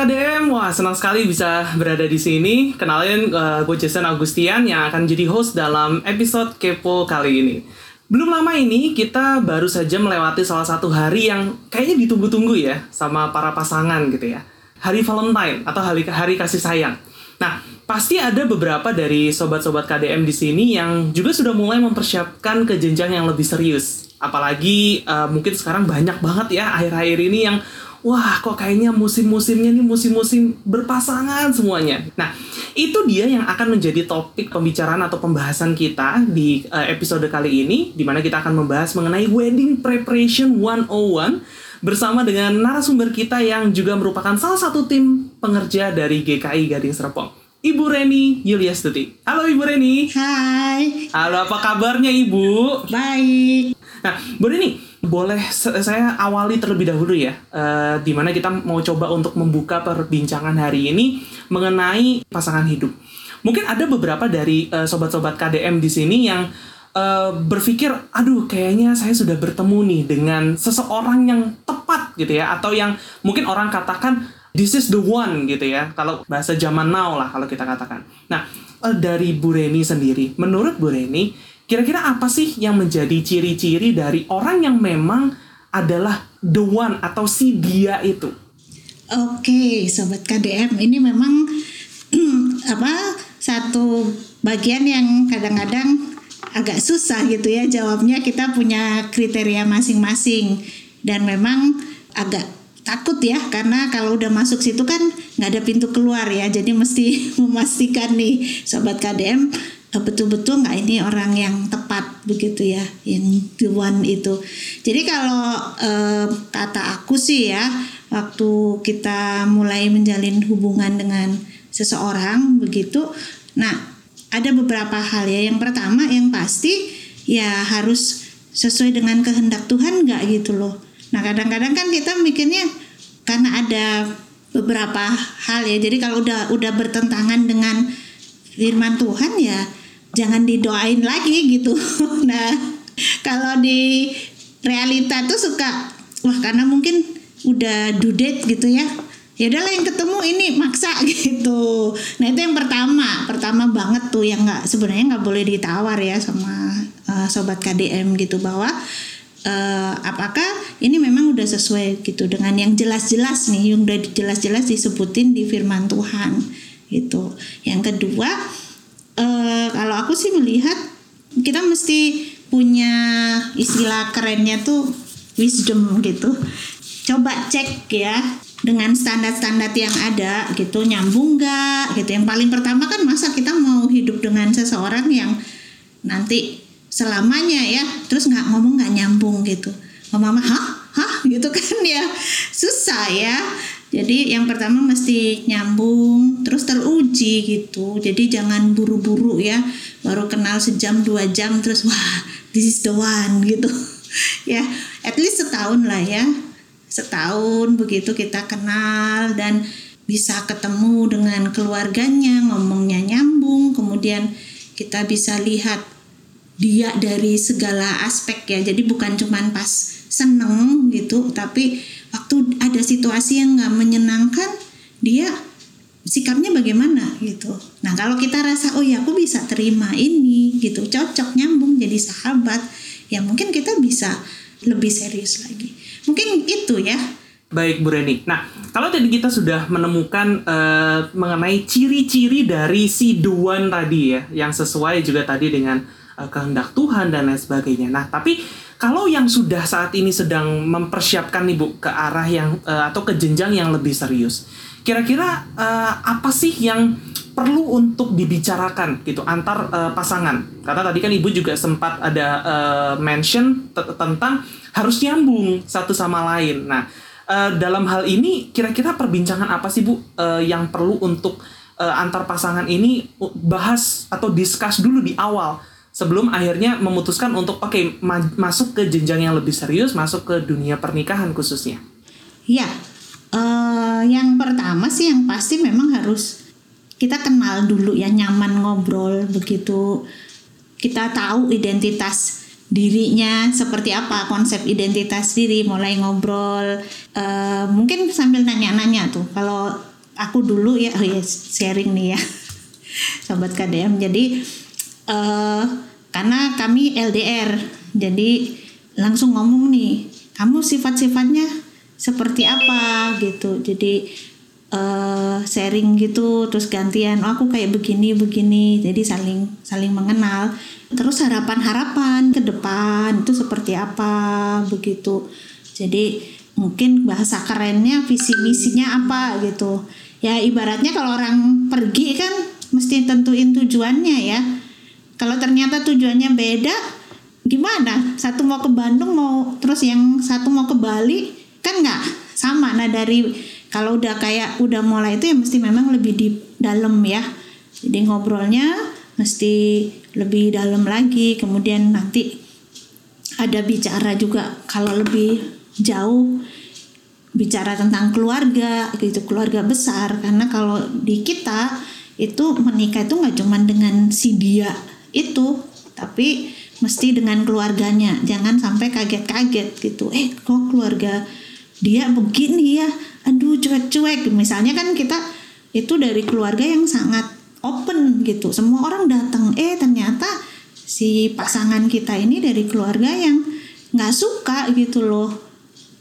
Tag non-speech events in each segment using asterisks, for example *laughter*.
KDM, wah senang sekali bisa berada di sini. Kenalin uh, gue Jason Agustian yang akan jadi host dalam episode Kepo kali ini. Belum lama ini kita baru saja melewati salah satu hari yang kayaknya ditunggu-tunggu ya sama para pasangan gitu ya. Hari Valentine atau hari hari kasih sayang. Nah, pasti ada beberapa dari sobat-sobat KDM di sini yang juga sudah mulai mempersiapkan ke jenjang yang lebih serius. Apalagi uh, mungkin sekarang banyak banget ya akhir-akhir ini yang wah kok kayaknya musim-musimnya nih musim-musim berpasangan semuanya. Nah, itu dia yang akan menjadi topik pembicaraan atau pembahasan kita di uh, episode kali ini, di mana kita akan membahas mengenai Wedding Preparation 101 bersama dengan narasumber kita yang juga merupakan salah satu tim pengerja dari GKI Gading Serpong. Ibu Reni Yuliastuti. Halo Ibu Reni. Hai. Halo, apa kabarnya Ibu? Baik. Nah, Bu Reni, boleh saya awali terlebih dahulu ya, uh, di mana kita mau coba untuk membuka perbincangan hari ini mengenai pasangan hidup. Mungkin ada beberapa dari uh, sobat-sobat KDM di sini yang uh, berpikir, aduh, kayaknya saya sudah bertemu nih dengan seseorang yang tepat gitu ya, atau yang mungkin orang katakan this is the one gitu ya, kalau bahasa zaman now lah kalau kita katakan. Nah, uh, dari Bu Reni sendiri, menurut Bu Reni Kira-kira apa sih yang menjadi ciri-ciri dari orang yang memang adalah the one atau si dia itu? Oke, sobat KDM, ini memang *clears throat* apa satu bagian yang kadang-kadang agak susah gitu ya jawabnya. Kita punya kriteria masing-masing dan memang agak takut ya karena kalau udah masuk situ kan nggak ada pintu keluar ya jadi mesti *laughs* memastikan nih sobat KDM betul-betul nggak ini orang yang tepat begitu ya yang the one itu. Jadi kalau eh, kata aku sih ya waktu kita mulai menjalin hubungan dengan seseorang begitu nah ada beberapa hal ya. Yang pertama yang pasti ya harus sesuai dengan kehendak Tuhan nggak gitu loh. Nah kadang-kadang kan kita mikirnya karena ada beberapa hal ya. Jadi kalau udah udah bertentangan dengan firman Tuhan ya jangan didoain lagi gitu. *laughs* nah, kalau di realita tuh suka wah karena mungkin udah dudet gitu ya. Ya udahlah yang ketemu ini maksa *laughs* gitu. Nah, itu yang pertama. Pertama banget tuh yang nggak sebenarnya nggak boleh ditawar ya sama uh, sobat KDM gitu bahwa uh, apakah ini memang udah sesuai gitu dengan yang jelas-jelas nih yang udah jelas-jelas disebutin di firman Tuhan gitu. Yang kedua, uh, kalau aku sih melihat kita mesti punya istilah kerennya tuh wisdom gitu. Coba cek ya dengan standar-standar yang ada gitu nyambung nggak gitu. Yang paling pertama kan masa kita mau hidup dengan seseorang yang nanti selamanya ya terus nggak ngomong nggak nyambung gitu. Mama hah hah gitu kan ya susah ya jadi yang pertama mesti nyambung, terus teruji gitu. Jadi jangan buru-buru ya, baru kenal sejam dua jam terus wah this is the one gitu. *laughs* ya, at least setahun lah ya, setahun begitu kita kenal dan bisa ketemu dengan keluarganya, ngomongnya nyambung, kemudian kita bisa lihat dia dari segala aspek ya. Jadi bukan cuman pas seneng gitu, tapi waktu ada situasi yang nggak menyenangkan dia sikapnya bagaimana gitu. Nah kalau kita rasa oh ya aku bisa terima ini gitu cocok nyambung jadi sahabat ya mungkin kita bisa lebih serius lagi. Mungkin itu ya. Baik Bu Reni. Nah kalau tadi kita sudah menemukan uh, mengenai ciri-ciri dari si Duan tadi ya yang sesuai juga tadi dengan uh, kehendak Tuhan dan lain sebagainya. Nah tapi kalau yang sudah saat ini sedang mempersiapkan nih Bu ke arah yang uh, atau ke jenjang yang lebih serius, kira-kira uh, apa sih yang perlu untuk dibicarakan gitu antar uh, pasangan? Karena tadi kan Ibu juga sempat ada uh, mention tentang harus nyambung satu sama lain. Nah, uh, dalam hal ini kira-kira perbincangan apa sih Bu uh, yang perlu untuk uh, antar pasangan ini bahas atau discuss dulu di awal? Sebelum akhirnya memutuskan untuk oke okay, ma masuk ke jenjang yang lebih serius, masuk ke dunia pernikahan khususnya. Ya, uh, yang pertama sih yang pasti memang harus kita kenal dulu ya nyaman ngobrol begitu. Kita tahu identitas dirinya seperti apa konsep identitas diri mulai ngobrol. Uh, mungkin sambil nanya-nanya tuh kalau aku dulu ya oh ya sharing nih ya *laughs* sobat KDM jadi uh, karena kami LDR jadi langsung ngomong nih kamu sifat-sifatnya seperti apa? Gitu. Jadi uh, sharing gitu terus gantian oh, aku kayak begini begini. Jadi saling saling mengenal. Terus harapan-harapan ke depan itu seperti apa? Begitu. Jadi mungkin bahasa kerennya visi misinya apa gitu. Ya ibaratnya kalau orang pergi kan mesti tentuin tujuannya ya kalau ternyata tujuannya beda gimana? Satu mau ke Bandung mau terus yang satu mau ke Bali kan nggak sama. Nah dari kalau udah kayak udah mulai itu ya mesti memang lebih di dalam ya. Jadi ngobrolnya mesti lebih dalam lagi. Kemudian nanti ada bicara juga kalau lebih jauh bicara tentang keluarga gitu keluarga besar. Karena kalau di kita itu menikah itu nggak cuma dengan si dia itu tapi mesti dengan keluarganya. Jangan sampai kaget-kaget gitu. Eh kok keluarga dia begini ya? Aduh cuek-cuek. Misalnya kan kita itu dari keluarga yang sangat open gitu. Semua orang datang. Eh ternyata si pasangan kita ini dari keluarga yang nggak suka gitu loh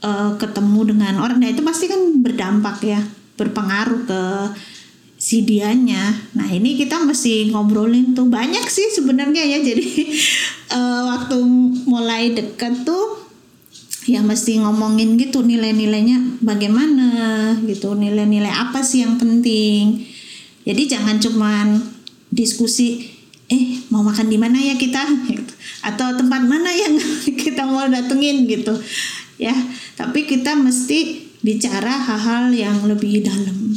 uh, ketemu dengan orang. Nah itu pasti kan berdampak ya. Berpengaruh ke si dianya nah ini kita mesti ngobrolin tuh banyak sih sebenarnya ya jadi uh, *laughs* waktu mulai deket tuh ya mesti ngomongin gitu nilai-nilainya bagaimana gitu nilai-nilai apa sih yang penting jadi jangan cuman diskusi eh mau makan di mana ya kita *laughs* gitu. atau tempat mana yang *laughs* kita mau datengin gitu. Ya, tapi kita mesti bicara hal-hal yang lebih dalam.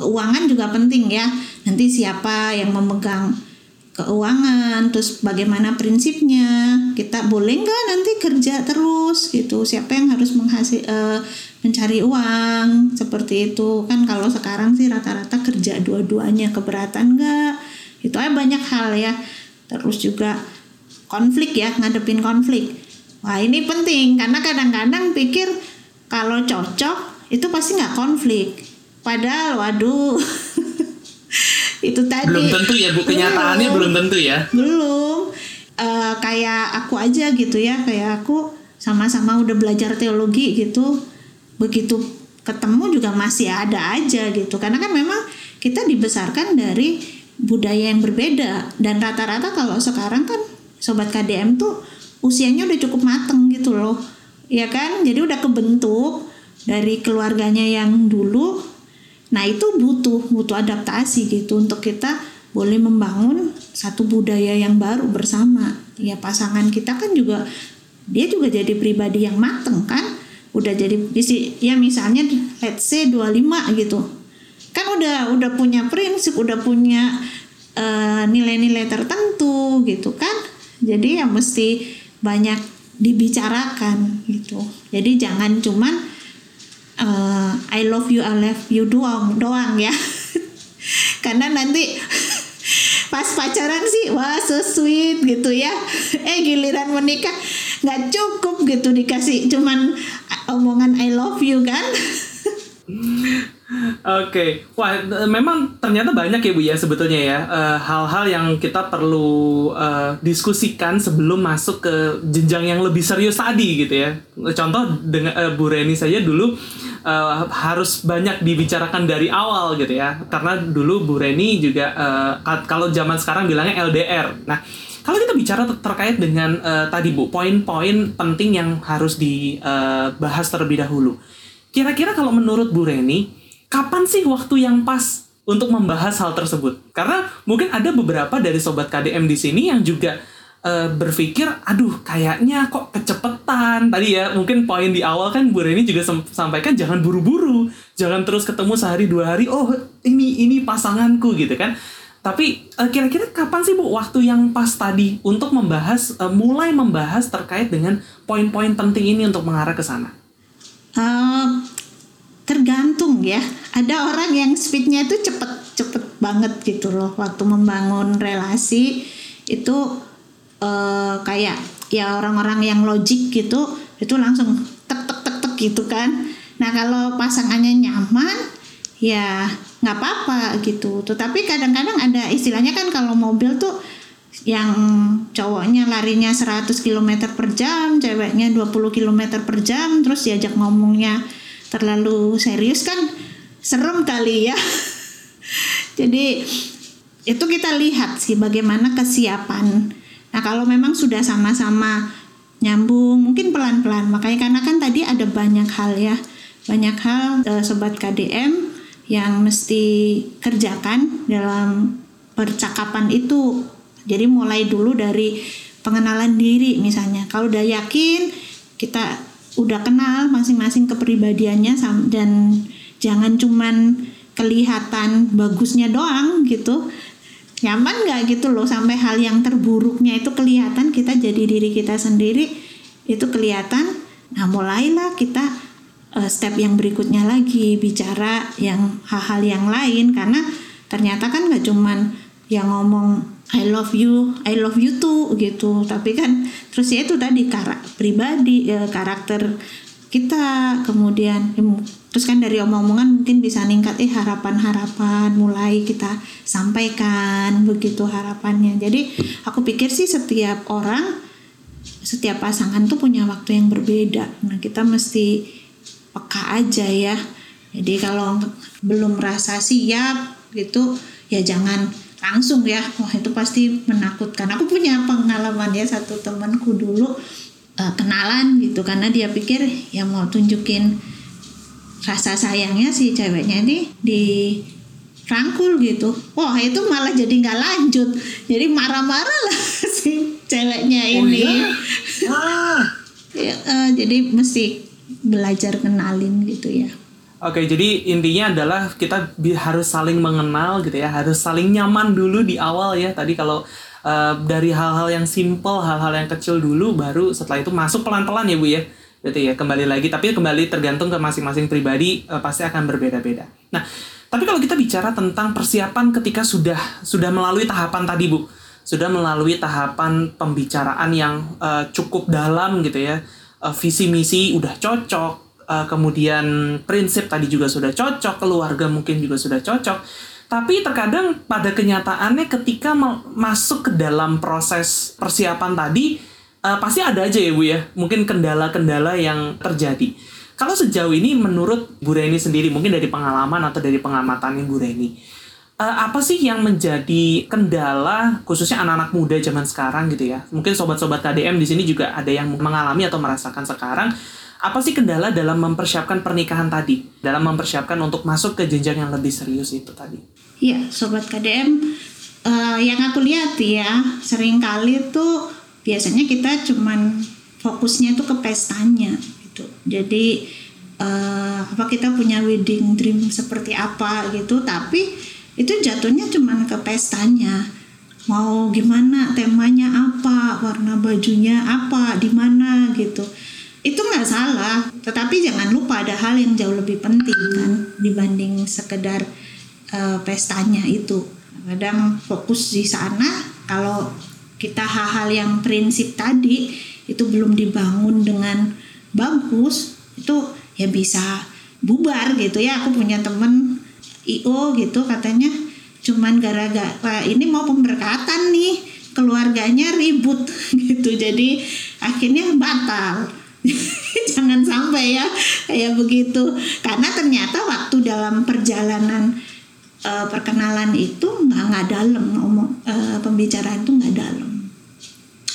Keuangan juga penting ya. Nanti siapa yang memegang keuangan, terus bagaimana prinsipnya, kita boleh nggak nanti kerja terus gitu, siapa yang harus menghasil uh, mencari uang seperti itu. Kan kalau sekarang sih rata-rata kerja dua-duanya keberatan nggak? Itu aja banyak hal ya. Terus juga konflik ya ngadepin konflik. Wah ini penting karena kadang-kadang pikir kalau cocok itu pasti nggak konflik padahal waduh. *laughs* Itu tadi. Belum tentu ya bu. Kenyataannya belum, belum tentu ya. Belum. Uh, kayak aku aja gitu ya. Kayak aku sama-sama udah belajar teologi gitu. Begitu ketemu juga masih ada aja gitu. Karena kan memang kita dibesarkan dari budaya yang berbeda. Dan rata-rata kalau sekarang kan sobat KDM tuh usianya udah cukup mateng gitu loh. Ya kan? Jadi udah kebentuk dari keluarganya yang dulu Nah itu butuh butuh adaptasi gitu untuk kita boleh membangun satu budaya yang baru bersama. Ya pasangan kita kan juga dia juga jadi pribadi yang mateng kan. Udah jadi ya misalnya let's say 25 gitu. Kan udah udah punya prinsip, udah punya nilai nilai-nilai tertentu gitu kan. Jadi ya mesti banyak dibicarakan gitu. Jadi jangan cuman uh, I love you I love you doang doang ya *laughs* karena nanti *laughs* pas pacaran sih wah so sweet gitu ya *laughs* eh giliran menikah nggak cukup gitu dikasih cuman omongan I love you kan Oke, okay. wah memang ternyata banyak ya bu ya sebetulnya ya eh, hal-hal uh, yang kita perlu uh, diskusikan sebelum masuk ke jenjang yang lebih serius tadi gitu ya. Contoh dengan uh, Bu Reni saja dulu uh, harus banyak dibicarakan dari awal gitu ya, karena dulu Bu Reni juga uh, kalau zaman sekarang bilangnya LDR. Nah kalau kita bicara ter terkait dengan uh, tadi bu poin-poin penting yang harus dibahas uh, terlebih dahulu. Kira-kira kalau menurut Bu Reni kapan sih waktu yang pas untuk membahas hal tersebut? Karena mungkin ada beberapa dari sobat KDM di sini yang juga uh, berpikir, aduh kayaknya kok kecepetan. Tadi ya mungkin poin di awal kan Bu Reni juga sampaikan jangan buru-buru, jangan terus ketemu sehari dua hari. Oh ini ini pasanganku gitu kan. Tapi uh, kira-kira kapan sih Bu waktu yang pas tadi untuk membahas, uh, mulai membahas terkait dengan poin-poin penting ini untuk mengarah ke sana? Uh, tergantung ya ada orang yang speednya itu cepet cepet banget gitu loh waktu membangun relasi itu uh, kayak ya orang-orang yang logik gitu itu langsung tek tek tek tek gitu kan. Nah kalau pasangannya nyaman ya nggak apa-apa gitu. Tetapi kadang-kadang ada istilahnya kan kalau mobil tuh yang cowoknya larinya 100 km per jam ceweknya 20 km per jam terus diajak ngomongnya terlalu serius kan serem kali ya. *laughs* Jadi itu kita lihat sih bagaimana kesiapan nah kalau memang sudah sama-sama nyambung mungkin pelan-pelan makanya karena kan tadi ada banyak hal ya banyak hal eh, sobat KDM yang mesti kerjakan dalam percakapan itu. Jadi mulai dulu dari pengenalan diri misalnya. Kalau udah yakin kita udah kenal masing-masing kepribadiannya dan jangan cuman kelihatan bagusnya doang gitu. Nyaman nggak gitu loh sampai hal yang terburuknya itu kelihatan kita jadi diri kita sendiri itu kelihatan. Nah mulailah kita uh, step yang berikutnya lagi bicara yang hal-hal yang lain karena ternyata kan nggak cuman yang ngomong I love you, I love you too gitu. Tapi kan terus ya itu tadi karakter pribadi, ya, karakter kita kemudian terus kan dari omong-omongan mungkin bisa ningkat eh harapan-harapan mulai kita sampaikan begitu harapannya. Jadi aku pikir sih setiap orang setiap pasangan tuh punya waktu yang berbeda. Nah, kita mesti peka aja ya jadi kalau belum merasa siap gitu ya jangan langsung ya wah itu pasti menakutkan aku punya pengalaman ya satu temanku dulu uh, kenalan gitu karena dia pikir ya mau tunjukin rasa sayangnya si ceweknya ini di rangkul gitu wah itu malah jadi nggak lanjut jadi marah-marah lah *laughs* si ceweknya ini oh, iya? ah. ya, uh, jadi mesti belajar kenalin gitu ya. Oke, jadi intinya adalah kita harus saling mengenal gitu ya, harus saling nyaman dulu di awal ya. Tadi kalau uh, dari hal-hal yang simple, hal-hal yang kecil dulu, baru setelah itu masuk pelan-pelan ya bu ya. Berarti ya kembali lagi, tapi kembali tergantung ke masing-masing pribadi uh, pasti akan berbeda-beda. Nah, tapi kalau kita bicara tentang persiapan ketika sudah sudah melalui tahapan tadi bu, sudah melalui tahapan pembicaraan yang uh, cukup dalam gitu ya uh, visi misi udah cocok, uh, kemudian prinsip tadi juga sudah cocok, keluarga mungkin juga sudah cocok. Tapi terkadang pada kenyataannya ketika masuk ke dalam proses persiapan tadi uh, pasti ada aja ya Bu ya, mungkin kendala-kendala yang terjadi. Kalau sejauh ini menurut Bu Reni sendiri, mungkin dari pengalaman atau dari pengamatan Bu Reni, uh, apa sih yang menjadi kendala khususnya anak-anak muda zaman sekarang gitu ya? Mungkin sobat-sobat KDM di sini juga ada yang mengalami atau merasakan sekarang. Apa sih kendala dalam mempersiapkan pernikahan tadi? Dalam mempersiapkan untuk masuk ke jenjang yang lebih serius itu tadi? Iya sobat KDM uh, eh, yang aku lihat ya sering kali tuh biasanya kita cuman fokusnya tuh ke pestanya gitu. Jadi uh, apa kita punya wedding dream seperti apa gitu tapi itu jatuhnya cuma ke pestanya. Mau gimana temanya apa warna bajunya apa di mana gitu. Itu nggak salah tetapi jangan lupa ada hal yang jauh lebih penting kan dibanding sekedar uh, pestanya itu. Kadang fokus di sana kalau kita hal-hal yang prinsip tadi itu belum dibangun dengan bagus itu ya bisa bubar gitu ya. Aku punya temen IO gitu katanya cuman gara-gara ini mau pemberkatan nih keluarganya ribut *laughs* gitu. Jadi akhirnya batal. *laughs* Jangan sampai ya kayak begitu. Karena ternyata waktu dalam perjalanan uh, perkenalan itu nggak nggak dalam ngomong uh, pembicaraan itu nggak dalam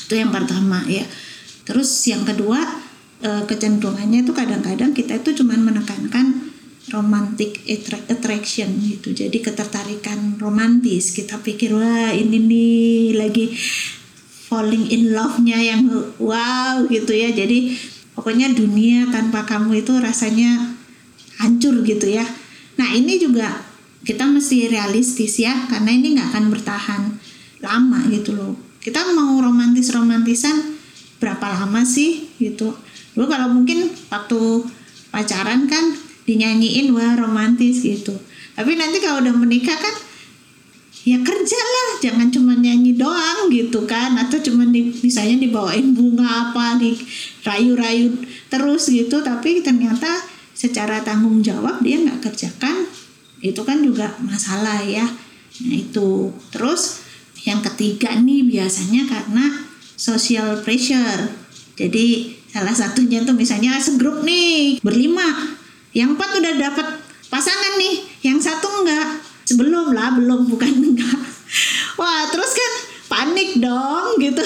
itu yang pertama ya. Terus yang kedua uh, kecenderungannya itu kadang-kadang kita itu cuman menekankan romantic attraction gitu. Jadi ketertarikan romantis. Kita pikir wah ini nih lagi falling in love-nya yang wow gitu ya. Jadi pokoknya dunia tanpa kamu itu rasanya hancur gitu ya. Nah ini juga kita mesti realistis ya karena ini nggak akan bertahan lama gitu loh kita mau romantis romantisan berapa lama sih gitu. Dulu kalau mungkin waktu pacaran kan dinyanyiin wah romantis gitu. Tapi nanti kalau udah menikah kan ya kerja lah jangan cuma nyanyi doang gitu kan. Atau cuma di, misalnya dibawain bunga apa di rayu-rayu terus gitu. Tapi ternyata secara tanggung jawab dia nggak kerjakan. Itu kan juga masalah ya. Nah itu. Terus yang ketiga nih biasanya karena social pressure. Jadi salah satunya tuh misalnya segrup nih berlima. Yang empat udah dapat pasangan nih yang satu enggak. Sebelum lah belum bukan *laughs* enggak. Wah terus kan panik dong gitu.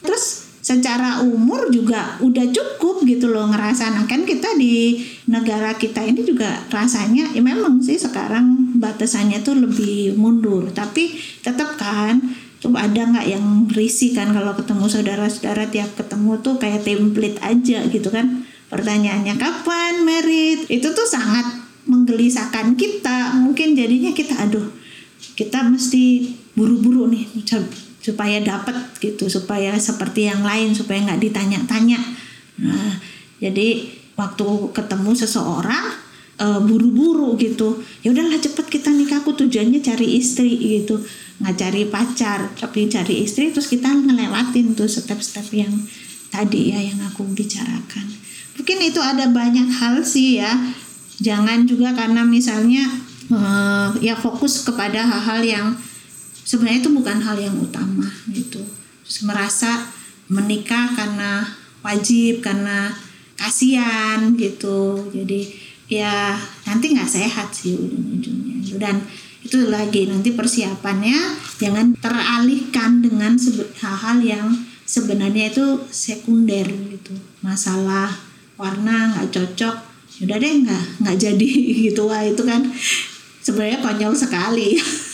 Terus secara umur juga udah cukup gitu loh ngerasa. Nah kan kita di negara kita ini juga rasanya ya memang sih sekarang batasannya tuh lebih mundur. Tapi tetap kan coba ada nggak yang risih kan kalau ketemu saudara-saudara tiap ketemu tuh kayak template aja gitu kan? Pertanyaannya kapan merit? Itu tuh sangat menggelisahkan kita. Mungkin jadinya kita aduh kita mesti buru-buru nih supaya dapat gitu supaya seperti yang lain supaya nggak ditanya-tanya. Nah jadi waktu ketemu seseorang uh, buru-buru gitu ya udahlah cepet kita nikah aku tujuannya cari istri gitu. Nggak cari pacar tapi cari istri terus kita ngelewatin tuh step-step yang tadi ya yang aku bicarakan. Mungkin itu ada banyak hal sih ya. Jangan juga karena misalnya uh, ya fokus kepada hal-hal yang sebenarnya itu bukan hal yang utama gitu. Terus merasa menikah karena wajib karena kasihan gitu. Jadi ya nanti nggak sehat sih ujung-ujungnya. Dan itu lagi nanti persiapannya jangan teralihkan dengan hal-hal yang sebenarnya itu sekunder gitu. Masalah warna nggak cocok udah deh nggak nggak jadi *laughs* gitu. Wah itu kan sebenarnya konyol sekali *laughs*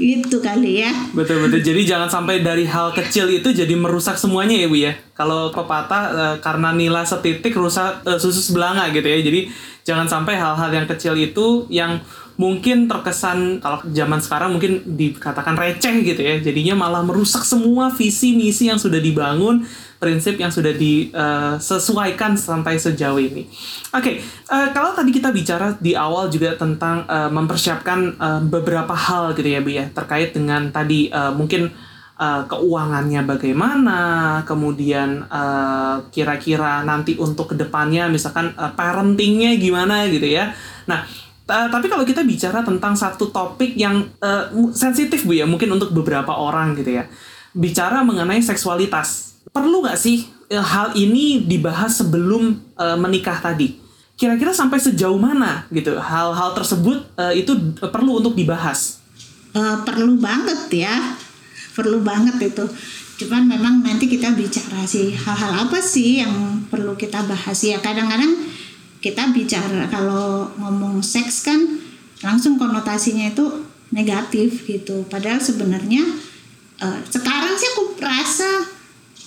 itu kali ya. Betul betul. Jadi jangan sampai dari hal kecil itu jadi merusak semuanya ya bu ya. Kalau pepatah e, karena nila setitik rusak e, susu sebelanga gitu ya. Jadi jangan sampai hal-hal yang kecil itu yang mungkin terkesan kalau zaman sekarang mungkin dikatakan receh gitu ya jadinya malah merusak semua visi misi yang sudah dibangun prinsip yang sudah disesuaikan uh, sampai sejauh ini. Oke, okay, uh, eh, kalau tadi kita bicara di awal juga tentang uh, mempersiapkan uh, beberapa hal gitu ya, Bu ya, terkait dengan tadi uh, mungkin uh, keuangannya bagaimana, kemudian kira-kira nanti untuk ke depannya misalkan uh, parentingnya gimana gitu ya. Nah, Uh, tapi kalau kita bicara tentang satu topik yang uh, sensitif bu ya mungkin untuk beberapa orang gitu ya bicara mengenai seksualitas perlu nggak sih eh, hal ini dibahas sebelum uh, menikah tadi? Kira-kira sampai sejauh mana gitu hal-hal tersebut uh, itu perlu untuk dibahas? Uh, perlu banget ya, perlu banget itu. Cuman memang nanti kita bicara sih hal-hal apa sih yang perlu kita bahas ya. Kadang-kadang kita bicara kalau ngomong seks kan langsung konotasinya itu negatif gitu. Padahal sebenarnya uh, sekarang sih aku rasa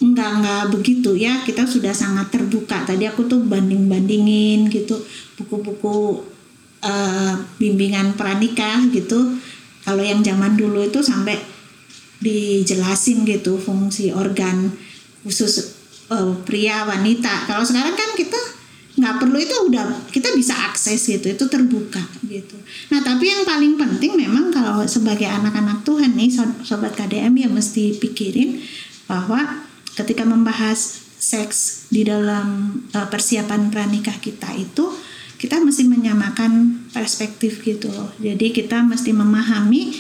Enggak, enggak begitu ya. Kita sudah sangat terbuka. Tadi aku tuh banding-bandingin gitu buku-buku uh, bimbingan pranikah gitu. Kalau yang zaman dulu itu sampai dijelasin gitu fungsi organ khusus uh, pria wanita. Kalau sekarang kan kita nggak perlu itu udah kita bisa akses gitu itu terbuka gitu. Nah tapi yang paling penting memang kalau sebagai anak-anak Tuhan nih sobat KDM ya mesti pikirin bahwa ketika membahas seks di dalam uh, persiapan pranikah kita itu kita mesti menyamakan perspektif gitu loh. Jadi kita mesti memahami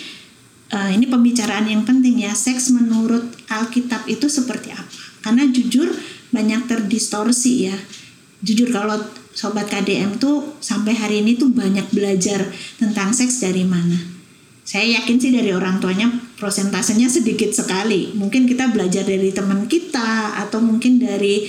uh, ini pembicaraan yang penting ya seks menurut Alkitab itu seperti apa. Karena jujur banyak terdistorsi ya. Jujur kalau sobat KDM tuh sampai hari ini tuh banyak belajar tentang seks dari mana saya yakin sih dari orang tuanya prosentasenya sedikit sekali. Mungkin kita belajar dari teman kita atau mungkin dari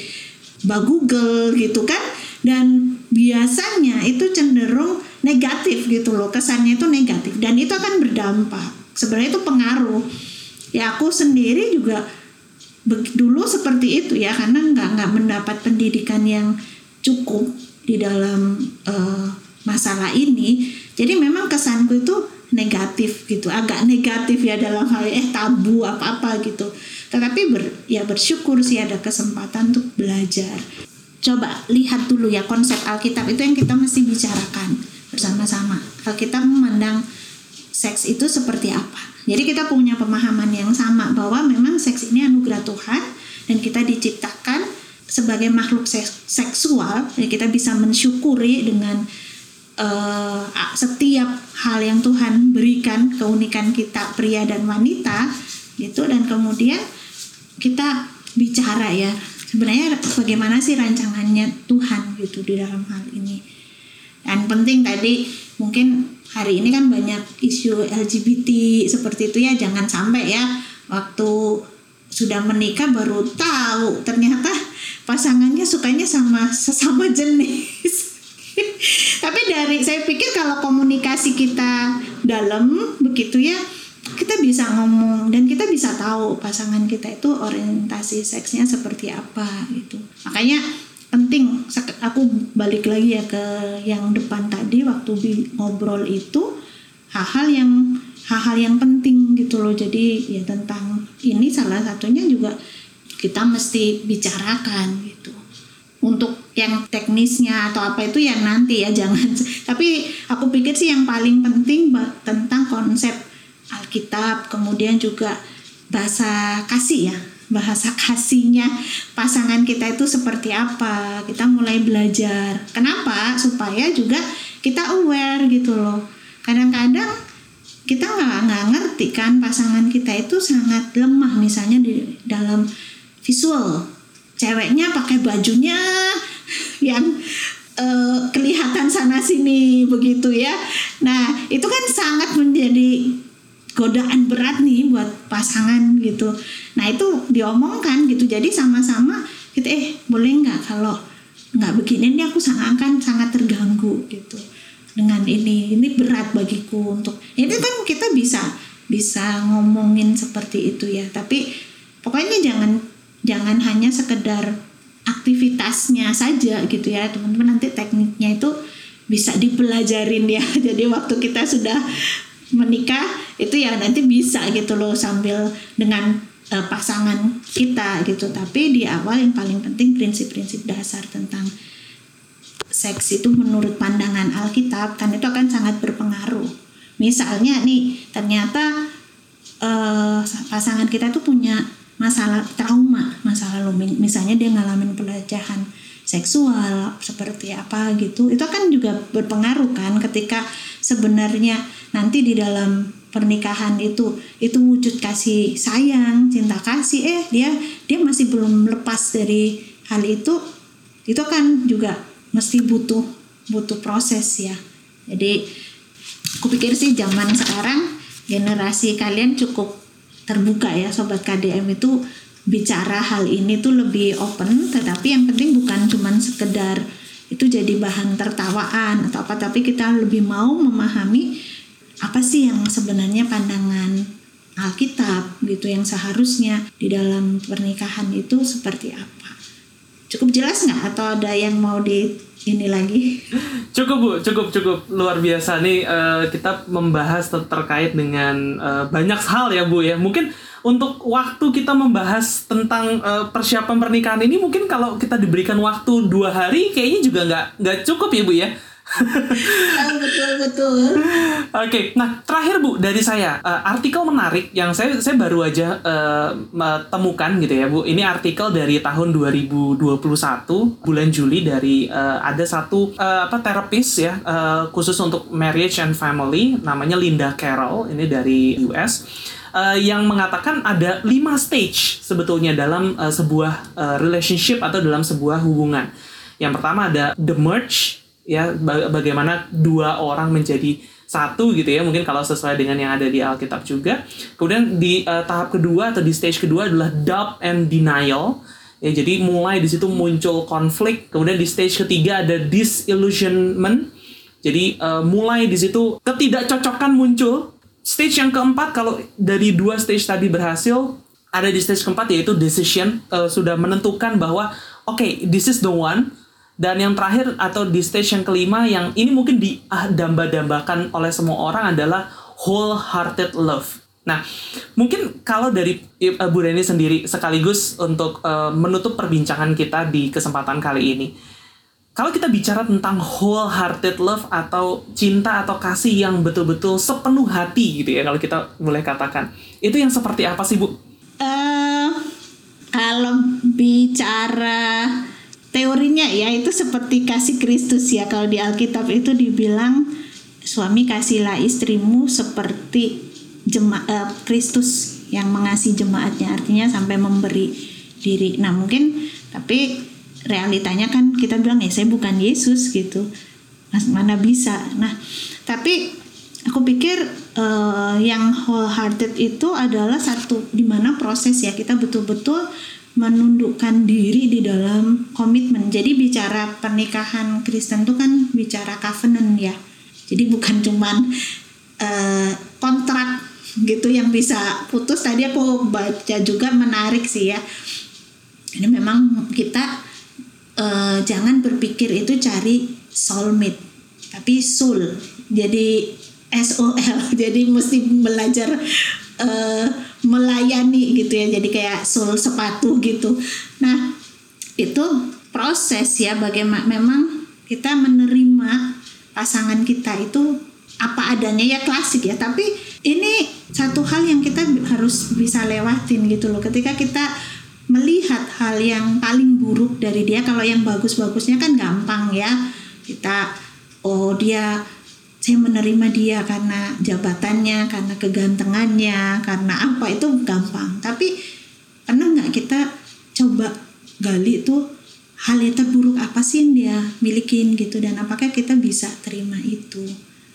Mbak Google gitu kan. Dan biasanya itu cenderung negatif gitu loh. Kesannya itu negatif dan itu akan berdampak. Sebenarnya itu pengaruh. Ya aku sendiri juga dulu seperti itu ya karena nggak nggak mendapat pendidikan yang cukup di dalam uh, masalah ini. Jadi memang kesanku itu negatif gitu agak negatif ya dalam hal eh tabu apa apa gitu. Tetapi ber, ya bersyukur sih ada kesempatan untuk belajar. Coba lihat dulu ya konsep Alkitab itu yang kita mesti bicarakan bersama-sama. Alkitab memandang seks itu seperti apa. Jadi kita punya pemahaman yang sama bahwa memang seks ini anugerah Tuhan dan kita diciptakan sebagai makhluk seksual dan kita bisa mensyukuri dengan uh, setiap hal yang Tuhan berikan keunikan kita pria dan wanita gitu. Dan kemudian kita bicara ya sebenarnya bagaimana sih rancangannya Tuhan gitu di dalam hal ini. Dan penting tadi mungkin hari ini kan banyak isu LGBT seperti itu ya jangan sampai ya waktu sudah menikah baru tahu ternyata pasangannya sukanya sama sesama jenis *laughs* tapi dari saya pikir kalau komunikasi kita dalam begitu ya kita bisa ngomong dan kita bisa tahu pasangan kita itu orientasi seksnya seperti apa gitu. Makanya penting aku balik lagi ya ke yang depan tadi waktu ngobrol itu hal-hal yang hal-hal yang penting gitu loh. Jadi ya tentang ini salah satunya juga kita mesti bicarakan gitu. Untuk yang teknisnya atau apa itu yang nanti ya *laughs* jangan. Tapi aku pikir sih yang paling penting tentang konsep Alkitab kemudian juga bahasa kasih ya bahasa *laughs* kasihnya pasangan kita itu seperti apa kita mulai belajar. Kenapa? Supaya juga kita aware gitu loh. Kadang-kadang kita nggak nggak ngerti kan pasangan kita itu sangat lemah misalnya di dalam visual ceweknya pakai bajunya yang uh, kelihatan sana sini begitu ya nah itu kan sangat menjadi godaan berat nih buat pasangan gitu. Nah itu diomongkan gitu. Jadi sama-sama kita eh boleh nggak kalau nggak begini ini aku sangat akan sangat terganggu gitu dengan ini. Ini berat bagiku untuk ini kan kita bisa bisa ngomongin seperti itu ya. Tapi pokoknya jangan jangan hanya sekedar aktivitasnya saja gitu ya teman-teman. Nanti tekniknya itu bisa dipelajarin ya. *laughs* Jadi waktu kita sudah menikah itu ya nanti bisa gitu loh sambil dengan uh, pasangan kita gitu. Tapi di awal yang paling penting prinsip-prinsip dasar tentang seks itu menurut pandangan Alkitab kan itu akan sangat berpengaruh. Misalnya nih ternyata uh, pasangan kita tuh punya masalah trauma masa lalu misalnya dia ngalamin pelecehan seksual seperti apa gitu itu kan juga berpengaruh kan ketika sebenarnya nanti di dalam pernikahan itu itu wujud kasih sayang cinta kasih eh dia dia masih belum lepas dari hal itu itu kan juga mesti butuh butuh proses ya. Jadi aku pikir sih zaman sekarang generasi kalian cukup terbuka ya sobat KDM itu bicara hal ini tuh lebih open tetapi yang penting bukan cuman sekedar itu jadi bahan tertawaan atau apa tapi kita lebih mau memahami apa sih yang sebenarnya pandangan Alkitab gitu yang seharusnya di dalam pernikahan itu seperti apa. Cukup jelas nggak atau ada yang mau di ini lagi. Cukup bu. Cukup cukup. Luar biasa. Nih uh, kita membahas ter terkait dengan uh, banyak hal ya bu ya. Mungkin untuk waktu kita membahas tentang uh, persiapan pernikahan ini mungkin kalau kita diberikan waktu dua hari kayaknya juga nggak nggak cukup ya bu ya betul betul. Oke, okay. nah terakhir bu dari saya uh, artikel menarik yang saya saya baru aja uh, temukan gitu ya bu. Ini artikel dari tahun 2021 bulan Juli dari uh, ada satu uh, apa terapis ya uh, khusus untuk marriage and family namanya Linda Carroll ini dari US. Uh, yang mengatakan ada lima stage sebetulnya dalam uh, sebuah uh, relationship atau dalam sebuah hubungan. Yang pertama ada the merge, ya bagaimana dua orang menjadi satu gitu ya mungkin kalau sesuai dengan yang ada di Alkitab juga. Kemudian di uh, tahap kedua atau di stage kedua adalah doubt and denial. Ya jadi mulai di situ muncul konflik kemudian di stage ketiga ada disillusionment. Jadi uh, mulai di situ ketidakcocokan muncul. Stage yang keempat kalau dari dua stage tadi berhasil ada di stage keempat yaitu decision uh, sudah menentukan bahwa oke okay, this is the one dan yang terakhir atau di stage yang kelima yang ini mungkin didamba-dambakan oleh semua orang adalah wholehearted love. Nah, mungkin kalau dari uh, Bu Reni sendiri sekaligus untuk uh, menutup perbincangan kita di kesempatan kali ini. kalau kita bicara tentang wholehearted love atau cinta atau kasih yang betul-betul sepenuh hati gitu ya kalau kita boleh katakan itu yang seperti apa sih bu? Uh, kalau bicara teorinya ya itu seperti kasih Kristus ya. Kalau di Alkitab itu dibilang suami kasihlah istrimu seperti jemaat uh, Kristus yang mengasihi jemaatnya artinya sampai memberi diri. Nah mungkin tapi realitanya kan kita bilang ya saya bukan Yesus gitu. Mas, mana bisa? Nah tapi aku pikir uh, yang wholehearted itu adalah satu di mana proses ya kita betul-betul menundukkan diri di dalam komitmen. Jadi bicara pernikahan Kristen itu kan bicara covenant ya. Jadi bukan cuman uh, kontrak gitu yang bisa putus. Tadi aku baca juga menarik sih ya. Ini memang kita uh, jangan berpikir itu cari soulmate tapi soul. Jadi SOL *laughs* jadi mesti belajar uh, melayani gitu ya jadi kayak soul sepatu gitu. Nah itu proses ya bagaimana memang kita menerima pasangan kita itu apa adanya. Ya klasik ya tapi ini satu hal yang kita harus bisa lewatin gitu loh. Ketika kita melihat hal yang paling buruk dari dia kalau yang bagus-bagusnya kan gampang ya. Kita oh dia saya menerima dia karena jabatannya karena kegantengannya karena apa itu gampang. Tapi pernah nggak kita coba gali tuh hal yang terburuk apa sih yang dia milikin gitu dan apakah kita bisa terima itu?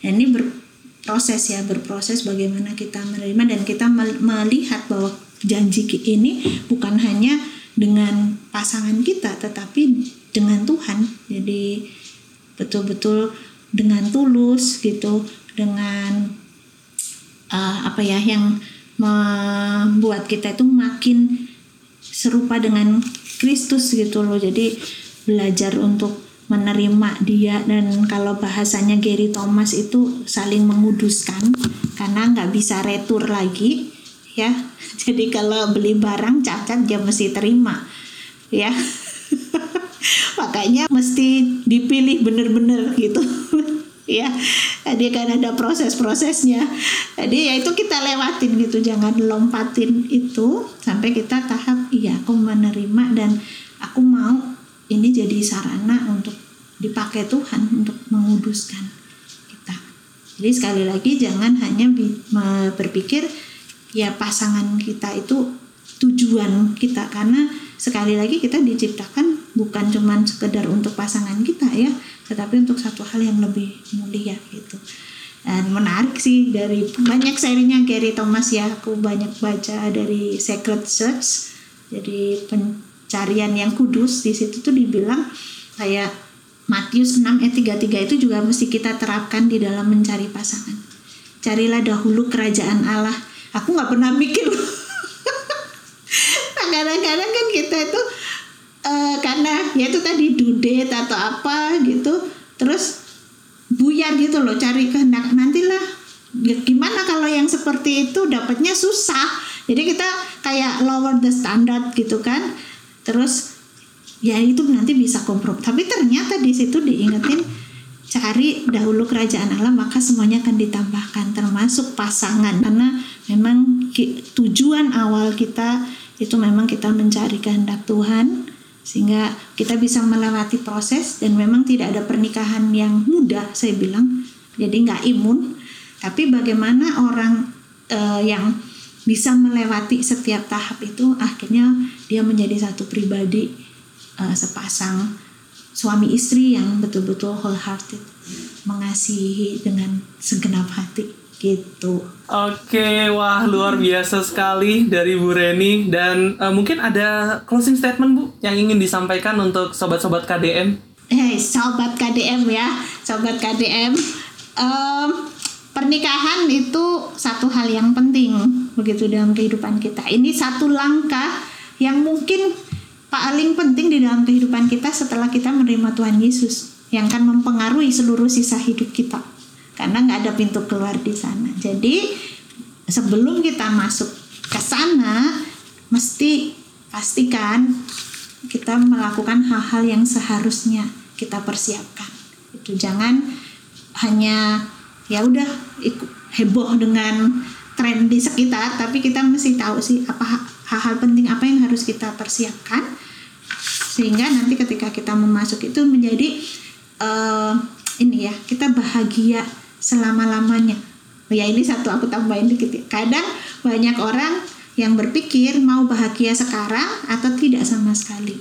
Dan ini berproses ya berproses bagaimana kita menerima dan kita melihat bahwa janji ini bukan hanya dengan pasangan kita tetapi dengan Tuhan. Jadi betul-betul dengan tulus gitu dengan uh, apa ya yang membuat kita itu makin serupa dengan Kristus gitu loh. Jadi belajar untuk menerima dia dan kalau bahasanya Gary Thomas itu saling menguduskan karena nggak bisa retur lagi ya. *laughs* Jadi kalau beli barang cacat dia mesti terima ya *laughs* makanya mesti dipilih bener-bener gitu. *laughs* Ya jadi kan ada proses-prosesnya. Jadi ya itu kita lewatin gitu jangan lompatin itu sampai kita tahap iya aku menerima dan aku mau ini jadi sarana untuk dipakai Tuhan untuk menguduskan kita. Jadi sekali lagi jangan hanya berpikir ya pasangan kita itu tujuan kita. Karena sekali lagi kita diciptakan bukan cuma sekedar untuk pasangan kita ya tetapi untuk satu hal yang lebih mulia gitu. Dan menarik sih dari banyak serinya Gary Thomas ya. Aku banyak baca dari Sacred Search. Jadi pencarian yang kudus di situ tuh dibilang kayak Matius 6 ayat 33 itu juga mesti kita terapkan di dalam mencari pasangan. Carilah dahulu kerajaan Allah. Aku nggak pernah mikir. *laughs* Kadang-kadang kita itu uh, karena ya itu tadi dudet atau apa gitu terus buyar gitu loh cari kehendak. Nantilah ya gimana kalau yang seperti itu dapatnya susah. Jadi kita kayak lower the standard gitu kan terus ya itu nanti bisa kompromi. Tapi ternyata di situ diingetin cari dahulu kerajaan Allah maka semuanya akan ditambahkan termasuk pasangan. Karena memang tujuan awal kita itu memang kita mencari kehendak Tuhan sehingga kita bisa melewati proses dan memang tidak ada pernikahan yang mudah saya bilang. Jadi nggak imun. Tapi bagaimana orang uh, yang bisa melewati setiap tahap itu akhirnya dia menjadi satu pribadi uh, sepasang suami istri yang betul-betul wholehearted mengasihi dengan segenap hati gitu. Oke, wah luar biasa sekali dari Bu Reni dan uh, mungkin ada closing statement Bu yang ingin disampaikan untuk sobat-sobat KDM. Hei, sobat KDM ya, sobat KDM. Um, pernikahan itu satu hal yang penting begitu dalam kehidupan kita. Ini satu langkah yang mungkin paling penting di dalam kehidupan kita setelah kita menerima Tuhan Yesus yang akan mempengaruhi seluruh sisa hidup kita karena nggak ada pintu keluar di sana jadi sebelum kita masuk ke sana mesti pastikan kita melakukan hal-hal yang seharusnya kita persiapkan. Itu jangan hanya ya udah heboh dengan tren di sekitar, tapi kita mesti tahu sih apa hal-hal penting apa yang harus kita persiapkan sehingga nanti ketika kita memasuki itu menjadi uh, ini ya kita bahagia selama lamanya. Ya ini satu aku tambahin dikit. Ya. Kadang banyak orang yang berpikir mau bahagia sekarang atau tidak sama sekali.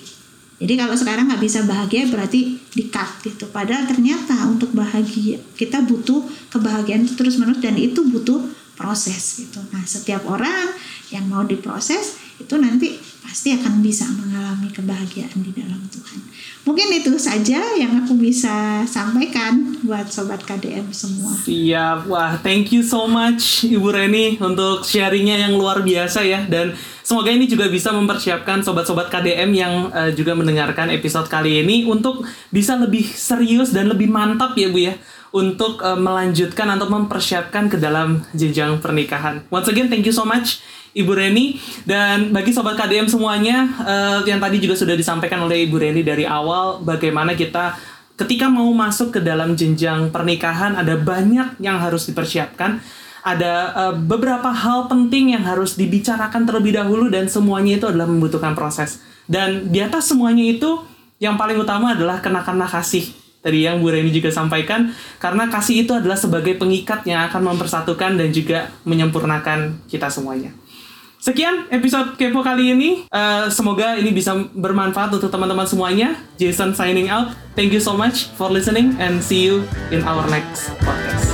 Jadi kalau sekarang nggak bisa bahagia berarti di cut gitu. Padahal ternyata untuk bahagia kita butuh kebahagiaan terus menerus dan itu butuh proses gitu. Nah setiap orang yang mau diproses itu nanti pasti akan bisa mengalami kebahagiaan di dalam Tuhan. Mungkin itu saja yang aku bisa sampaikan buat sobat KDM semua. Siap, wah thank you so much Ibu Reni untuk sharingnya yang luar biasa ya dan semoga ini juga bisa mempersiapkan sobat-sobat KDM yang uh, juga mendengarkan episode kali ini untuk bisa lebih serius dan lebih mantap ya Bu ya untuk uh, melanjutkan atau mempersiapkan ke dalam jenjang pernikahan. Once again, thank you so much Ibu Reni. Dan bagi sobat KDM semuanya uh, yang tadi juga sudah disampaikan oleh Ibu Reni dari awal bagaimana kita ketika mau masuk ke dalam jenjang pernikahan ada banyak yang harus dipersiapkan. Ada uh, beberapa hal penting yang harus dibicarakan terlebih dahulu dan semuanya itu adalah membutuhkan proses. Dan di atas semuanya itu yang paling utama adalah kenakanlah kasih tadi yang Bu Reni juga sampaikan karena kasih itu adalah sebagai pengikat yang akan mempersatukan dan juga menyempurnakan kita semuanya. Sekian episode Kepo kali ini. Uh, semoga ini bisa bermanfaat untuk teman-teman semuanya. Jason signing out. Thank you so much for listening and see you in our next podcast.